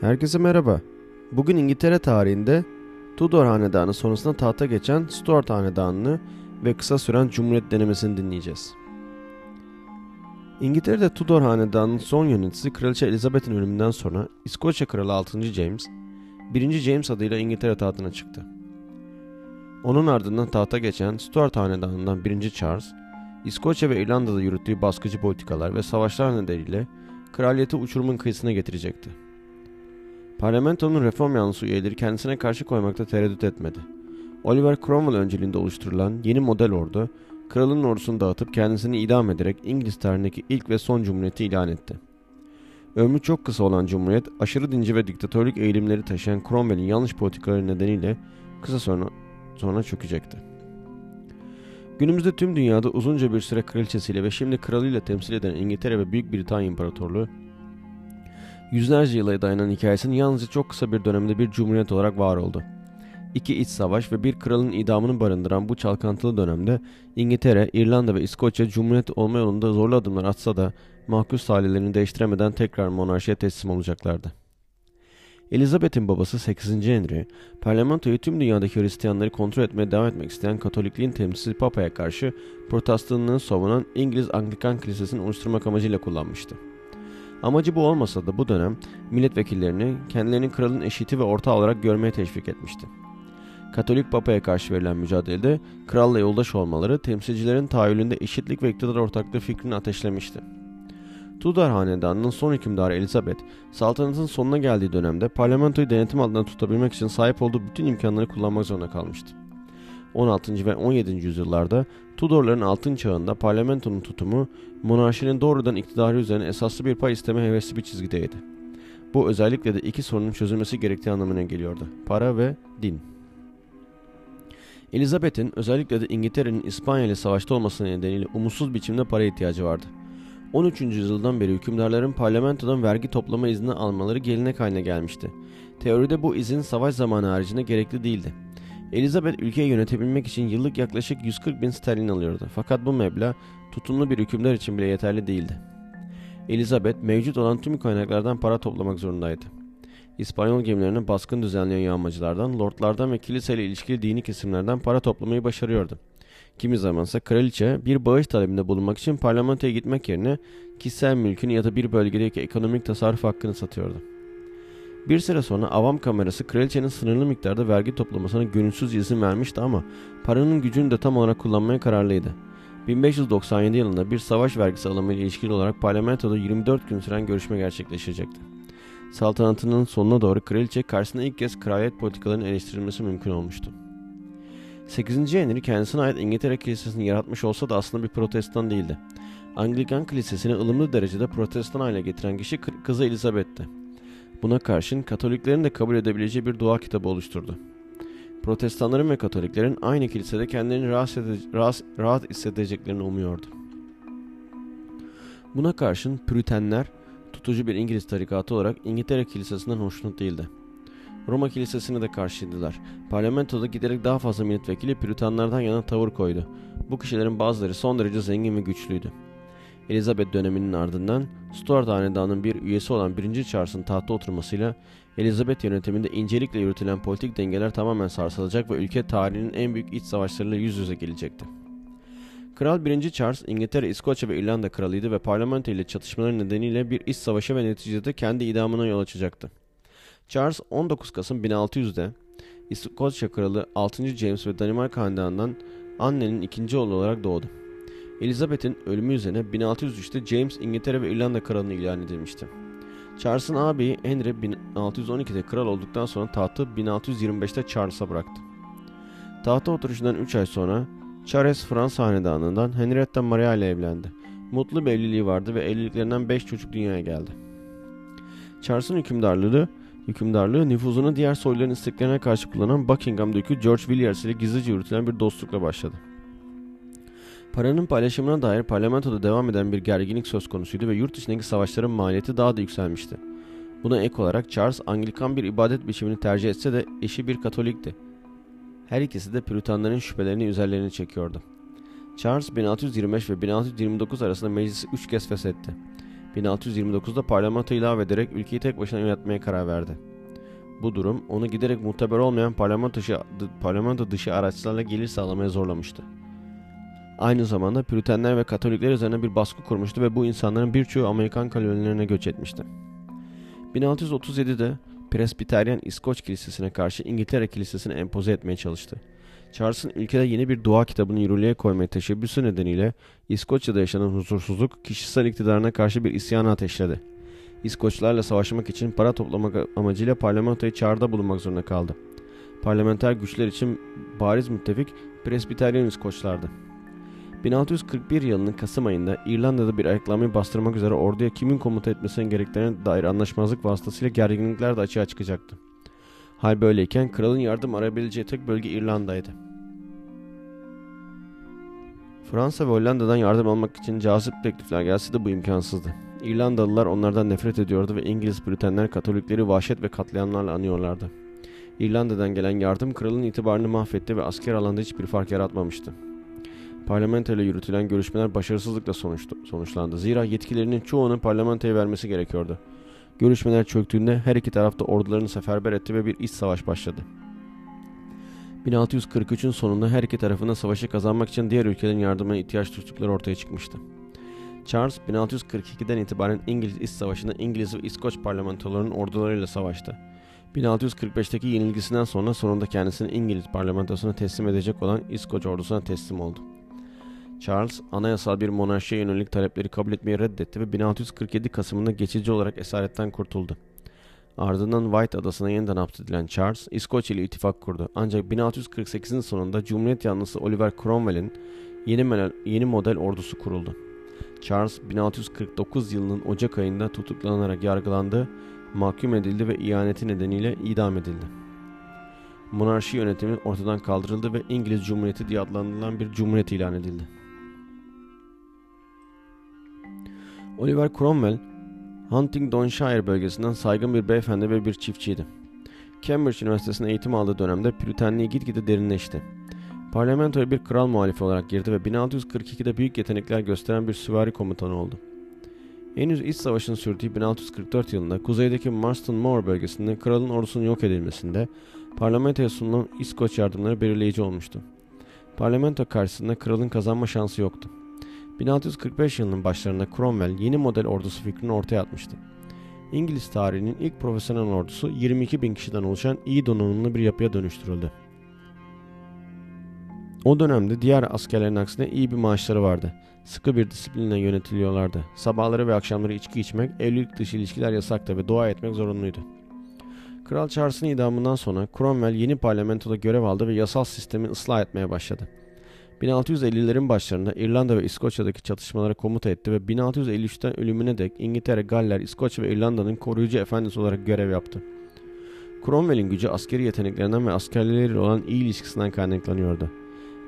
Herkese merhaba. Bugün İngiltere tarihinde Tudor Hanedanı sonrasında tahta geçen Stuart Hanedanı'nı ve kısa süren Cumhuriyet denemesini dinleyeceğiz. İngiltere'de Tudor Hanedanı'nın son yöneticisi Kraliçe Elizabeth'in ölümünden sonra İskoçya Kralı 6. James, 1. James adıyla İngiltere tahtına çıktı. Onun ardından tahta geçen Stuart Hanedanı'ndan 1. Charles, İskoçya ve İrlanda'da yürüttüğü baskıcı politikalar ve savaşlar nedeniyle kraliyeti uçurumun kıyısına getirecekti. Parlamentonun reform yanlısı üyeleri kendisine karşı koymakta tereddüt etmedi. Oliver Cromwell önceliğinde oluşturulan yeni model ordu, kralın ordusunu dağıtıp kendisini idam ederek İngiliz tarihindeki ilk ve son cumhuriyeti ilan etti. Ömrü çok kısa olan cumhuriyet, aşırı dinci ve diktatörlük eğilimleri taşıyan Cromwell'in yanlış politikaları nedeniyle kısa sonra, sonra çökecekti. Günümüzde tüm dünyada uzunca bir süre kraliçesiyle ve şimdi kralıyla temsil eden İngiltere ve Büyük Britanya İmparatorluğu yüzlerce yıla dayanan hikayesinin yalnızca çok kısa bir dönemde bir cumhuriyet olarak var oldu. İki iç savaş ve bir kralın idamını barındıran bu çalkantılı dönemde İngiltere, İrlanda ve İskoçya cumhuriyet olma yolunda zorlu adımlar atsa da mahkus talihlerini değiştiremeden tekrar monarşiye teslim olacaklardı. Elizabeth'in babası 8. Henry, parlamentoyu tüm dünyadaki Hristiyanları kontrol etmeye devam etmek isteyen Katolikliğin temsilcisi Papa'ya karşı protestanlığını savunan İngiliz Anglikan Kilisesi'ni oluşturmak amacıyla kullanmıştı. Amacı bu olmasa da bu dönem milletvekillerini kendilerini kralın eşiti ve ortağı olarak görmeye teşvik etmişti. Katolik Papa'ya karşı verilen mücadelede kralla yoldaş olmaları temsilcilerin tahayyülünde eşitlik ve iktidar ortaklığı fikrini ateşlemişti. Tudor Hanedanı'nın son hükümdarı Elizabeth, saltanatın sonuna geldiği dönemde parlamentoyu denetim altında tutabilmek için sahip olduğu bütün imkanları kullanmak zorunda kalmıştı. 16. ve 17. yüzyıllarda Tudorların altın çağında parlamentonun tutumu monarşinin doğrudan iktidarı üzerine esaslı bir pay isteme hevesli bir çizgideydi. Bu özellikle de iki sorunun çözülmesi gerektiği anlamına geliyordu. Para ve din. Elizabeth'in özellikle de İngiltere'nin İspanya ile savaşta olması nedeniyle umutsuz biçimde para ihtiyacı vardı. 13. yüzyıldan beri hükümdarların parlamentodan vergi toplama izni almaları gelenek haline gelmişti. Teoride bu izin savaş zamanı haricinde gerekli değildi. Elizabeth ülkeyi yönetebilmek için yıllık yaklaşık 140 bin sterlin alıyordu. Fakat bu meblağ tutumlu bir hükümdar için bile yeterli değildi. Elizabeth mevcut olan tüm kaynaklardan para toplamak zorundaydı. İspanyol gemilerine baskın düzenleyen yağmacılardan, lordlardan ve kiliseyle ilişkili dini kesimlerden para toplamayı başarıyordu. Kimi zamansa kraliçe bir bağış talebinde bulunmak için parlamentoya gitmek yerine kişisel mülkünü ya da bir bölgedeki ekonomik tasarruf hakkını satıyordu. Bir süre sonra avam kamerası kraliçenin sınırlı miktarda vergi toplamasına gönülsüz izin vermişti ama paranın gücünü de tam olarak kullanmaya kararlıydı. 1597 yılında bir savaş vergisi alımı ile ilişkili olarak parlamentoda 24 gün süren görüşme gerçekleşecekti. Saltanatının sonuna doğru kraliçe karşısında ilk kez kraliyet politikalarının eleştirilmesi mümkün olmuştu. 8. Henry kendisine ait İngiltere Kilisesi'ni yaratmış olsa da aslında bir protestan değildi. Anglikan Kilisesi'ni ılımlı derecede protestan hale getiren kişi kızı Elizabeth'ti. Buna karşın Katoliklerin de kabul edebileceği bir dua kitabı oluşturdu. Protestanların ve Katoliklerin aynı kilisede kendilerini rahat, rahat, rahat hissedeceklerini umuyordu. Buna karşın Püritenler, tutucu bir İngiliz tarikatı olarak İngiltere Kilisesi'nden hoşnut değildi. Roma Kilisesi'ne de karşıydılar. Parlamentoda giderek daha fazla milletvekili Püritanlardan yana tavır koydu. Bu kişilerin bazıları son derece zengin ve güçlüydü. Elizabeth döneminin ardından Stuart Hanedanı'nın bir üyesi olan 1. Charles'ın tahta oturmasıyla Elizabeth yönetiminde incelikle yürütülen politik dengeler tamamen sarsılacak ve ülke tarihinin en büyük iç savaşlarıyla yüz yüze gelecekti. Kral 1. Charles, İngiltere, İskoçya ve İrlanda kralıydı ve parlamento ile çatışmaları nedeniyle bir iç savaşı ve neticede kendi idamına yol açacaktı. Charles 19 Kasım 1600'de İskoçya kralı 6. James ve Danimarka hanedanından Anne'nin ikinci oğlu olarak doğdu. Elizabeth'in ölümü üzerine 1603'te James İngiltere ve İrlanda kralını ilan edilmişti. Charles'ın ağabeyi Henry 1612'de kral olduktan sonra tahtı 1625'te Charles'a bıraktı. Tahta oturuşundan 3 ay sonra Charles Fransa hanedanından Henrietta Maria ile evlendi. Mutlu bir evliliği vardı ve evliliklerinden 5 çocuk dünyaya geldi. Charles'ın hükümdarlığı hükümdarlığı nüfuzunu diğer soyluların isteklerine karşı kullanan Buckingham Dükü George Villiers ile gizlice yürütülen bir dostlukla başladı. Paranın paylaşımına dair parlamentoda devam eden bir gerginlik söz konusuydu ve yurt içindeki savaşların maliyeti daha da yükselmişti. Buna ek olarak Charles Anglikan bir ibadet biçimini tercih etse de eşi bir Katolikti. Her ikisi de Püritanların şüphelerini üzerlerine çekiyordu. Charles 1625 ve 1629 arasında meclisi üç kez feshetti. 1629'da parlamento ilave ederek ülkeyi tek başına yönetmeye karar verdi. Bu durum onu giderek muteber olmayan parlamento dışı, parlamento dışı araçlarla gelir sağlamaya zorlamıştı. Aynı zamanda Püritenler ve Katolikler üzerine bir baskı kurmuştu ve bu insanların birçoğu Amerikan kolonilerine göç etmişti. 1637'de Presbiteryen İskoç Kilisesi'ne karşı İngiltere Kilisesi'ni empoze etmeye çalıştı. Charles'ın ülkede yeni bir dua kitabını yürürlüğe koymaya teşebbüsü nedeniyle İskoçya'da yaşanan huzursuzluk kişisel iktidarına karşı bir isyanı ateşledi. İskoçlarla savaşmak için para toplamak amacıyla parlamentoya çağrıda bulunmak zorunda kaldı. Parlamenter güçler için bariz müttefik Presbiteryen İskoçlardı. 1641 yılının Kasım ayında İrlanda'da bir ayaklanmayı bastırmak üzere orduya kimin komuta etmesine gerektiğine dair anlaşmazlık vasıtasıyla gerginlikler de açığa çıkacaktı. Hal böyleyken kralın yardım arayabileceği tek bölge İrlanda'ydı. Fransa ve Hollanda'dan yardım almak için cazip teklifler gelse de bu imkansızdı. İrlandalılar onlardan nefret ediyordu ve İngiliz Britenler Katolikleri vahşet ve katliamlarla anıyorlardı. İrlanda'dan gelen yardım kralın itibarını mahvetti ve asker alanda hiçbir fark yaratmamıştı. Parlamento ile yürütülen görüşmeler başarısızlıkla sonuçtu, sonuçlandı. Zira yetkilerinin çoğunu parlamentoya vermesi gerekiyordu. Görüşmeler çöktüğünde her iki tarafta ordularını seferber etti ve bir iç savaş başladı. 1643'ün sonunda her iki tarafında savaşı kazanmak için diğer ülkelerin yardımına ihtiyaç duydukları ortaya çıkmıştı. Charles 1642'den itibaren İngiliz İç Savaşı'nda İngiliz ve İskoç parlamentolarının ordularıyla savaştı. 1645'teki yenilgisinden sonra sonunda kendisini İngiliz parlamentosuna teslim edecek olan İskoç ordusuna teslim oldu. Charles, anayasal bir monarşiye yönelik talepleri kabul etmeyi reddetti ve 1647 Kasım'ında geçici olarak esaretten kurtuldu. Ardından White adasına yeniden hapsedilen Charles, İskoçya ile ittifak kurdu. Ancak 1648'in sonunda Cumhuriyet yanlısı Oliver Cromwell'in yeni, yeni model ordusu kuruldu. Charles 1649 yılının Ocak ayında tutuklanarak yargılandı, mahkum edildi ve ihaneti nedeniyle idam edildi. Monarşi yönetimi ortadan kaldırıldı ve İngiliz Cumhuriyeti diye adlandırılan bir cumhuriyet ilan edildi. Oliver Cromwell, Huntingdonshire bölgesinden saygın bir beyefendi ve bir çiftçiydi. Cambridge Üniversitesi'nde eğitim aldığı dönemde Püritenliği gitgide derinleşti. Parlamentoya bir kral muhalifi olarak girdi ve 1642'de büyük yetenekler gösteren bir süvari komutanı oldu. Henüz iç savaşın sürdüğü 1644 yılında kuzeydeki Marston Moor bölgesinde kralın ordusunun yok edilmesinde parlamentoya sunulan İskoç yardımları belirleyici olmuştu. Parlamento karşısında kralın kazanma şansı yoktu. 1645 yılının başlarında Cromwell yeni model ordusu fikrini ortaya atmıştı. İngiliz tarihinin ilk profesyonel ordusu 22 bin kişiden oluşan iyi donanımlı bir yapıya dönüştürüldü. O dönemde diğer askerlerin aksine iyi bir maaşları vardı. Sıkı bir disiplinle yönetiliyorlardı. Sabahları ve akşamları içki içmek, evlilik dışı ilişkiler yasaktı ve dua etmek zorunluydu. Kral Charles'ın idamından sonra Cromwell yeni parlamentoda görev aldı ve yasal sistemi ıslah etmeye başladı. 1650'lerin başlarında İrlanda ve İskoçya'daki çatışmalara komuta etti ve 1653'ten ölümüne dek İngiltere, Galler, İskoçya ve İrlanda'nın koruyucu efendisi olarak görev yaptı. Cromwell'in gücü askeri yeteneklerinden ve askerleriyle olan iyi ilişkisinden kaynaklanıyordu.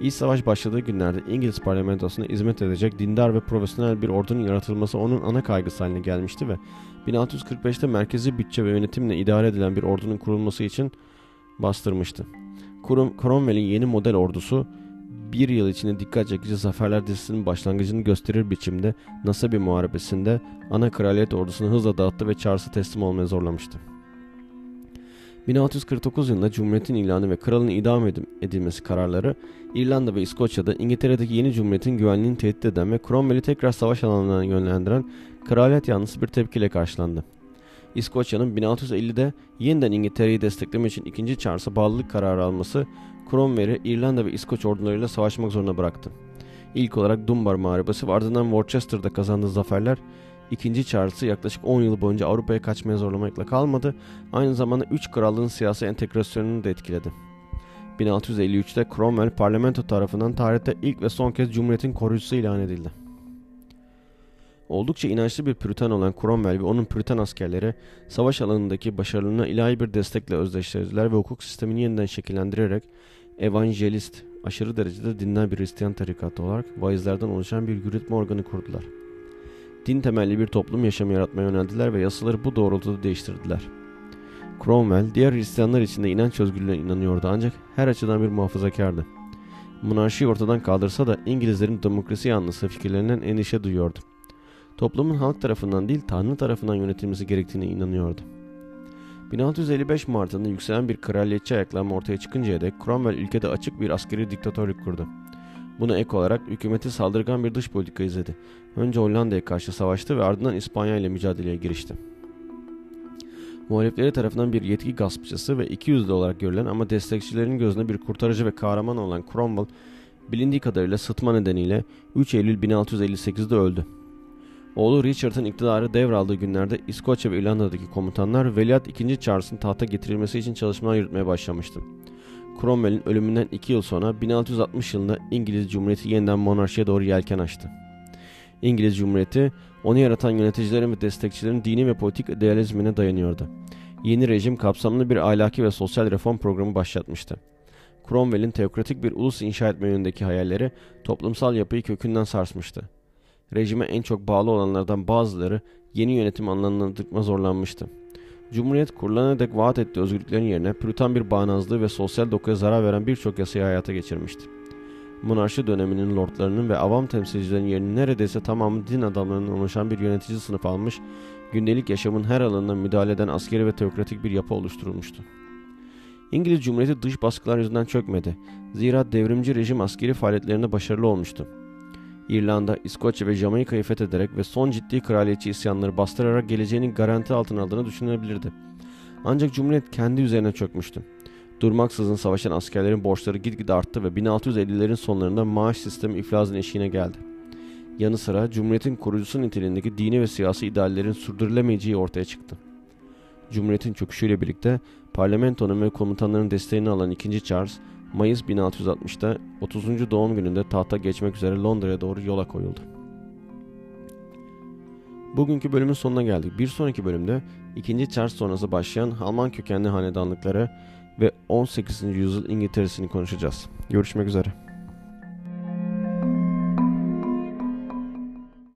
İyi savaş başladığı günlerde İngiliz parlamentosuna hizmet edecek dindar ve profesyonel bir ordunun yaratılması onun ana kaygısı haline gelmişti ve 1645'te merkezi bütçe ve yönetimle idare edilen bir ordunun kurulması için bastırmıştı. Cromwell'in yeni model ordusu bir yıl içinde dikkat çekici zaferler dizisinin başlangıcını gösterir biçimde Nasabi Muharebesi'nde ana kraliyet ordusunu hızla dağıttı ve Charles'ı teslim olmaya zorlamıştı. 1649 yılında Cumhuriyet'in ilanı ve kralın idam edilmesi kararları İrlanda ve İskoçya'da İngiltere'deki yeni Cumhuriyet'in güvenliğini tehdit eden ve Cromwell'i tekrar savaş alanlarına yönlendiren kraliyet yanlısı bir tepkiyle karşılandı. İskoçya'nın 1650'de yeniden İngiltere'yi desteklemek için 2. Charles'a bağlılık kararı alması Cromwell'i İrlanda ve İskoç ordularıyla savaşmak zorunda bıraktı. İlk olarak Dunbar Muharebesi ve ardından Worcester'da kazandığı zaferler İkinci Charles'ı yaklaşık 10 yıl boyunca Avrupa'ya kaçmaya zorlamakla kalmadı, aynı zamanda 3 krallığın siyasi entegrasyonunu da etkiledi. 1653'te Cromwell parlamento tarafından tarihte ilk ve son kez Cumhuriyet'in koruyucusu ilan edildi. Oldukça inançlı bir Püritan olan Cromwell ve onun Püritan askerleri savaş alanındaki başarılarına ilahi bir destekle özdeşlediler ve hukuk sistemini yeniden şekillendirerek evangelist, aşırı derecede dinler bir Hristiyan tarikatı olarak vaizlerden oluşan bir yürütme organı kurdular. Din temelli bir toplum yaşamı yaratmaya yöneldiler ve yasaları bu doğrultuda değiştirdiler. Cromwell diğer Hristiyanlar için de inanç özgürlüğüne inanıyordu ancak her açıdan bir muhafazakardı. Monarşiyi ortadan kaldırsa da İngilizlerin demokrasi yanlısı fikirlerinden endişe duyuyordu. Toplumun halk tarafından değil Tanrı tarafından yönetilmesi gerektiğine inanıyordu. 1655 Mart'ında yükselen bir kraliyetçi ayaklanma ortaya çıkıncaya dek Cromwell ülkede açık bir askeri diktatörlük kurdu. Buna ek olarak hükümeti saldırgan bir dış politika izledi. Önce Hollanda'ya karşı savaştı ve ardından İspanya ile mücadeleye girişti. Muhalifleri tarafından bir yetki gaspçısı ve 200'lü olarak görülen ama destekçilerin gözünde bir kurtarıcı ve kahraman olan Cromwell, bilindiği kadarıyla sıtma nedeniyle 3 Eylül 1658'de öldü. Oğlu Richard'ın iktidarı devraldığı günlerde İskoçya ve İrlanda'daki komutanlar Veliaht 2. Charles'ın tahta getirilmesi için çalışmalar yürütmeye başlamıştı. Cromwell'in ölümünden 2 yıl sonra 1660 yılında İngiliz Cumhuriyeti yeniden monarşiye doğru yelken açtı. İngiliz Cumhuriyeti onu yaratan yöneticilerin ve destekçilerin dini ve politik idealizmine dayanıyordu. Yeni rejim kapsamlı bir ahlaki ve sosyal reform programı başlatmıştı. Cromwell'in teokratik bir ulus inşa etme yönündeki hayalleri toplumsal yapıyı kökünden sarsmıştı. Rejime en çok bağlı olanlardan bazıları yeni yönetim anlamlandırma zorlanmıştı. Cumhuriyet kurulana dek vaat ettiği özgürlüklerin yerine pürütan bir bağnazlığı ve sosyal dokuya zarar veren birçok yasayı hayata geçirmişti. Monarşi döneminin lordlarının ve avam temsilcilerin yerini neredeyse tamamı din adamlarının oluşan bir yönetici sınıf almış, gündelik yaşamın her alanına müdahale eden askeri ve teokratik bir yapı oluşturulmuştu. İngiliz Cumhuriyeti dış baskılar yüzünden çökmedi. Zira devrimci rejim askeri faaliyetlerinde başarılı olmuştu. İrlanda, İskoçya ve Jamaika'yı fethederek ve son ciddi kraliyetçi isyanları bastırarak geleceğinin garanti altına aldığını düşünülebilirdi. Ancak Cumhuriyet kendi üzerine çökmüştü. Durmaksızın savaşan askerlerin borçları gitgide arttı ve 1650'lerin sonlarında maaş sistemi iflasın eşiğine geldi. Yanı sıra Cumhuriyet'in kurucusu niteliğindeki dini ve siyasi ideallerin sürdürülemeyeceği ortaya çıktı. Cumhuriyet'in çöküşüyle birlikte parlamentonun ve komutanların desteğini alan 2. Charles, Mayıs 1660'da 30. doğum gününde tahta geçmek üzere Londra'ya doğru yola koyuldu. Bugünkü bölümün sonuna geldik. Bir sonraki bölümde 2. Charles sonrası başlayan Alman kökenli hanedanlıkları ve 18. yüzyıl İngiltere'sini konuşacağız. Görüşmek üzere.